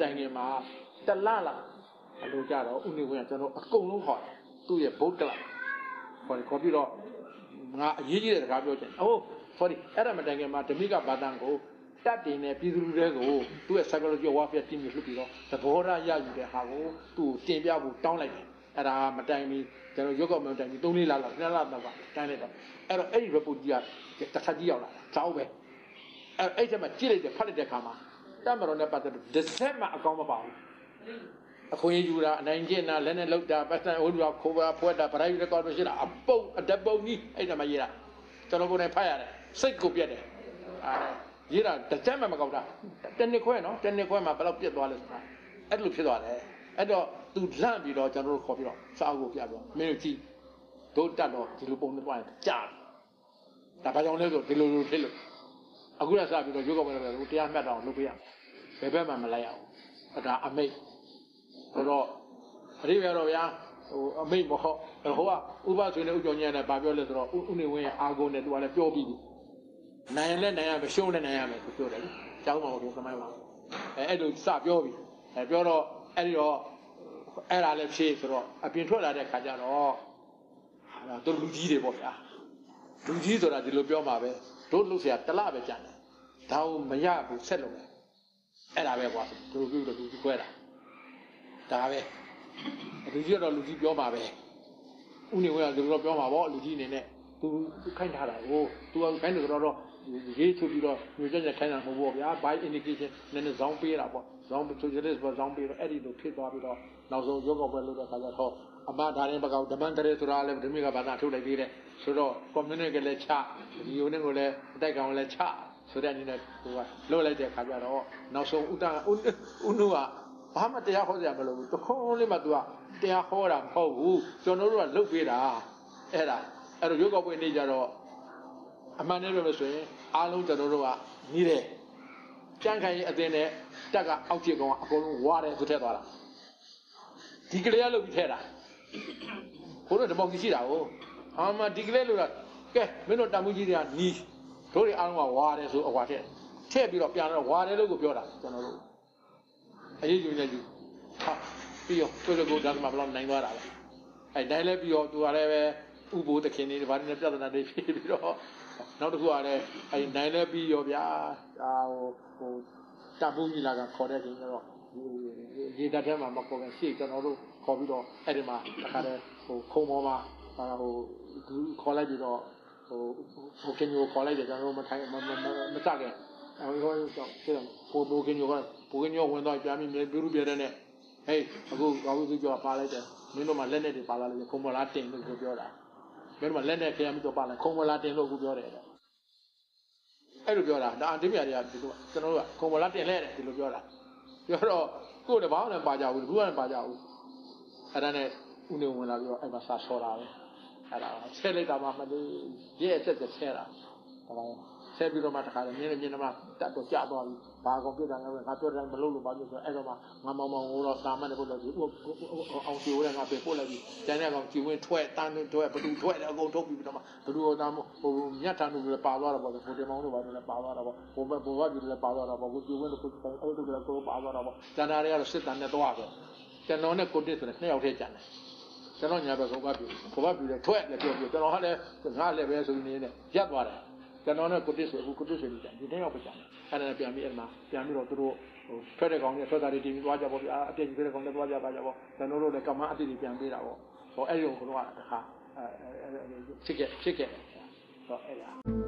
တိုင်ခင်မှာတလလာအလိုကြတော့ဥနေဝင်ကကျွန်တော်အကုန်လုံးခေါ်တယ်သူ့ရဲ့ဗုဒ္ဓလာခေါ်တယ်ခေါ်ပြီးတော့ငါအရေးကြီးတဲ့စကားပြောချင်အိုး sorry အဲ့ဒါမတိုင်ခင်မှာဓမိကဘာတန်ကိုတတ်တင်တဲ့ပြည်သူလူတွေကိုသူ့ရဲ့ psychology warfare team ကိုလှုပ်ပြီးတော့သဘောထားရယူတဲ့ဟာကိုသူ့ကိုတင်ပြဖို့တောင်းလိုက်တယ်အဲ့ဒါမတိုင်မီကျွန်တော်ရုပ်ကောက်မတိုင်မီ3လေးလလောက်2လလောက်တိုင်းလိုက်တော့အဲ့တော့အဲ့ဒီ report ကြီးကတစ်ခါကြီးရောက်လာတာကြောက်ပဲအဲ့အဲ့ချက်မှာကြည့်လိုက်တယ်ဖတ်လိုက်တဲ့အခါမှာ တမတော်နဲ့ပတ်သက်လို့တစ်စက်မှအကောင်းမပါဘူးအခွင့်အရေးယူတာအနိုင်ကျင့်တာလက်နဲ့လောက်တာပတ်စံဟိုလူကခိုးပါဖွက်တာဗရိုက်ရက်ကော်မရှိတာအပုတ်အတပုတ်ကြီးအဲ့ဒါမှရေးတာကျွန်တော်ကိုယ်နဲ့ဖတ်ရတယ်စိတ်ကိုပြက်တယ်အာရေးတာတစ်ချက်မှမကောက်တာတနစ်ခွဲနော်တနစ်ခွဲမှာဘယ်တော့ပြက်သွားလဲဆိုတာအဲ့လိုဖြစ်သွားတယ်အဲ့တော့သူလန့်ပြီးတော့ကျွန်တော်တို့ခေါ်ပြီးတော့စာအုပ်ကိုပြပြောမင်းတို့ကြည့်တို့တက်တော့ဒီလိုပုံနဲ့သွားရင်ကြာတယ်ဒါဘာကြောင့်လဲဆိုဒီလိုလိုဖြစ်လို့အခုကစပြီးတော့ရုပ်ကောက်မလို့တရားမှတ်တော့လုပ်ပြရမယ် ဘယ်ဘက်မှမလိုက်ရဘူးအဒါအမိတ်ဆိုတော့အရိယာတော်ဗျာဟိုအမိတ်မဟုတ်ဟိုကဥပဆွေနဲ့ဥကြောင့်ညံ့တယ်ဘာပြောလဲဆိုတော့ဥနေဝင်းရဲ့အာဂုံနဲ့သူကလည်းပြောပြီးပြီနိုင်ရင်လည်းနိုင်ရမယ်ရှုံးလည်းနိုင်ရမယ်သူပြောတယ်ကျောင်းမှာဟိုသမိုင်းမှာအဲအဲ့လိုစပြောပြီအဲပြောတော့အဲ့ဒီတော့အဲ့ဒါလည်းဖြေးဆိုတော့အပြင်ထွက်လာတဲ့ခါကျတော့ဟာတို့လူကြီးတွေပေါ့ဗျာလူကြီးဆိုတာဒီလိုပြောမှာပဲတို့လူဆရာတလပဲကြံတယ်ဒါကိုမရဘူးဆက်လုပ်တယ် အဲ့ဒါပဲကွာသူတို့ပြောတော့လူကြီးခွဲတာဒါပဲလူကြီးတော့လူကြီးပြောမှာပဲဥနေဝဲကဒီလိုပြောမှာပေါ့လူကြီးအနေနဲ့သူခိုင်းထားတာကိုသူကခိုင်းတယ်ဆိုတော့ရေးချုပ်ပြီးတော့ညွှန်ချက်ချက်ခိုင်းတာမဟုတ်ဘူးဗျာ by indication နည်းနည်းဇောင်းပေးတာပေါ့ဇောင်း socialist ပေါ့ဇောင်းပေးတော့အဲ့ဒီလိုဖြစ်သွားပြီးတော့နောက်ဆုံးရုပ်ောက်ပွဲလုပ်တဲ့ခါကျတော့အမဒါရင်ဘကောက်ဓမ္မတရေဆိုတာလည်းဓမ္မိကဘာသာထုတ်လိုက်သေးတယ်ဆိုတော့ community ကလည်းချဒီယုံနဲ့ကိုလည်းအတိုက်ကောင်လည်းချ ဆိုတဲ့အနေနဲ့ဟိုကလွတ်လိုက်တဲ့ခါကျတော့နောက်ဆုံးဥတ္တဥနုကဘာမှတရားဟောစရာမလိုဘူးတခုံးလေးမှ तू ကတရားဟောတာမဟုတ်ဘူးကျွန်တော်တို့ကလုတ်ပေးတာအဲ့ဒါအဲ့တော့ရုပ်ောက်ပွဲနေကြတော့အမှန်နဲ့ပြောလို့ဆိုရင်အားလုံးကျွန်တော်တို့ကနီးတယ်ကြမ်းခိုင်အသင်းနဲ့တက်ကအောက်ချစ်ကောင်ကအကုန်လုံးဝါတယ်ဆိုထက်သွားတာဒီကလေးကလုတ်ပြီးထဲတာဘိုးတို့တပေါက်ကြီးရှိတာကိုအာမဒီကလေးလို့ကကဲမင်းတို့တမှုကြီးတွေကနီး တို့တွေအားလုံးကဝါတယ်ဆိုအဝါထက်ထည့်ပြီးတော့ပြန်တော့ဝါတယ်လို့ကိုပြောတာကျွန်တော်တို့အရေးကြီးနေယူဟာပြီးရောကိုယ်ကိုယ်ဒါမှမလောက်နိုင်သွားတာပဲအဲတိုင်းလဲပြီးရောသူကလည်းပဲဥပိုးသခင်တွေဘာတွေနဲ့ပြဿနာတွေဖြစ်ပြီးတော့နောက်တစ်ခုကလည်းအဲနိုင်လဲပြီးရောဗျာအာဟိုဟိုတပူးကြီးလာကခေါ်တဲ့ခင်တော့ရေတက်ထဲမှာမခေါ်ခင်ရှေ့ကျွန်တော်တို့ခေါ်ပြီးတော့အဲ့ဒီမှာတခါတည်းဟိုခုံပေါ်မှာဟိုခေါ်လိုက်ပြီးတော့ ဟိုဟိုခင်ကိုခေါ်လိုက်တယ်ကျွန်တော်တို့မထိုင်မမမစခင်အဲဒီတော့ဆိုတော့ပိုပိုခင်ကိုကပိုခင်ကိုဝင်တော့ကြာမိမြေပြူပြတဲ့နဲ့ဟေးအခုကောင်းစုကျော်ပါလိုက်တယ်မင်းတို့မှလက်နဲ့တွေပါလာလို့ခုံမလားတင်လို့ပြောတာမင်းတို့မှလက်နဲ့ခရမ်းပြီးတော့ပါလိုက်ခုံမလားတင်လို့အခုပြောတယ်အဲ့လိုပြောတာဒါအတိမြတွေကဒီလိုကျွန်တော်တို့ကခုံမလားတင်လဲတယ်ဒီလိုပြောတာပြောတော့ကိုယ်တပေါင်းနဲ့ပါကြဘူးဘူးကလည်းပါကြဘူးအဲ့ဒါနဲ့ဦးနေဝင်လာပြီးတော့အဲ့မှာစာဆော်တာပဲ အဲ့ဒါဆဲလိုက်တာမှမလို့ရဲ့အသက်သက်ဆဲတာဒါပါဆဲပြီးတော့မှတခါလေမြင်းနဲ့မြင်းနဲ့မှတတ်တော့ကြာသွားပြီဘာကောင်ပြတာလဲငါပြောတယ်မလို့လို့ပါလို့ဆိုအဲ့တော့မှငါမောင်မောင်ဟိုတော့စာမနဲ့ပို့လို့ဒီအောင်စီဝဲငါပြေပို့လိုက်ပြီကျန်တဲ့ကောင်ကြည်ဝင်ထွက်တန်းထွက်ဘသူထွက်တယ်အကုန်ထုတ်ပြီးတော့မှဘသူတော့ဟိုမြတ်ထန်တို့လည်းပါသွားတာပေါ့ဟိုတင်မောင်တို့ဘာလို့လဲပါသွားတာပေါ့ဟိုဘက်ဘိုးဘကြီးလည်းပါသွားတာပေါ့ကိုကြည်ဝင်တို့ကိုအဲ့တို့လည်းကိုပါသွားတာပေါ့ကျန်တာတွေကတော့စစ်တမ်းနဲ့သွားတယ်ကျွန်တော်နဲ့ကိုတစ်ဆိုတဲ့နှစ်ယောက်တည်းကျန်တယ် ကျွန်တော်ညာဘက်ကောကပြူကောကပြူလည်းထွက်လည်းပြောပြကျွန်တော်ဟာလည်းငါလည်းပဲဆိုနေနေရက်သွားတယ်ကျွန်တော်နဲ့ကိုတစ်ဆိုအခုကိုတစ်ဆိုနေကြဒီတစ်ယောက်ပဲကျန်တယ်အဲ့ဒါနဲ့ပြန်ပြီးအဲ့မှာပြန်ပြီးတော့သူတို့ဟိုထွက်တဲ့ကောင်တွေထွက်တာတွေတင်ပြီးသွားကြပေါ့ဗျာအပြည့်ကြီးတဲ့ကောင်တွေသွားကြပါကြပေါ့ကျွန်တော်တို့လည်းကမ္မအတိတွေပြန်ပေးတာပေါ့ဟောအဲ့ဒီကိုကတော့တခါအဲဖြစ်ခဲ့ဖြစ်ခဲ့တော့အဲ့ဒါ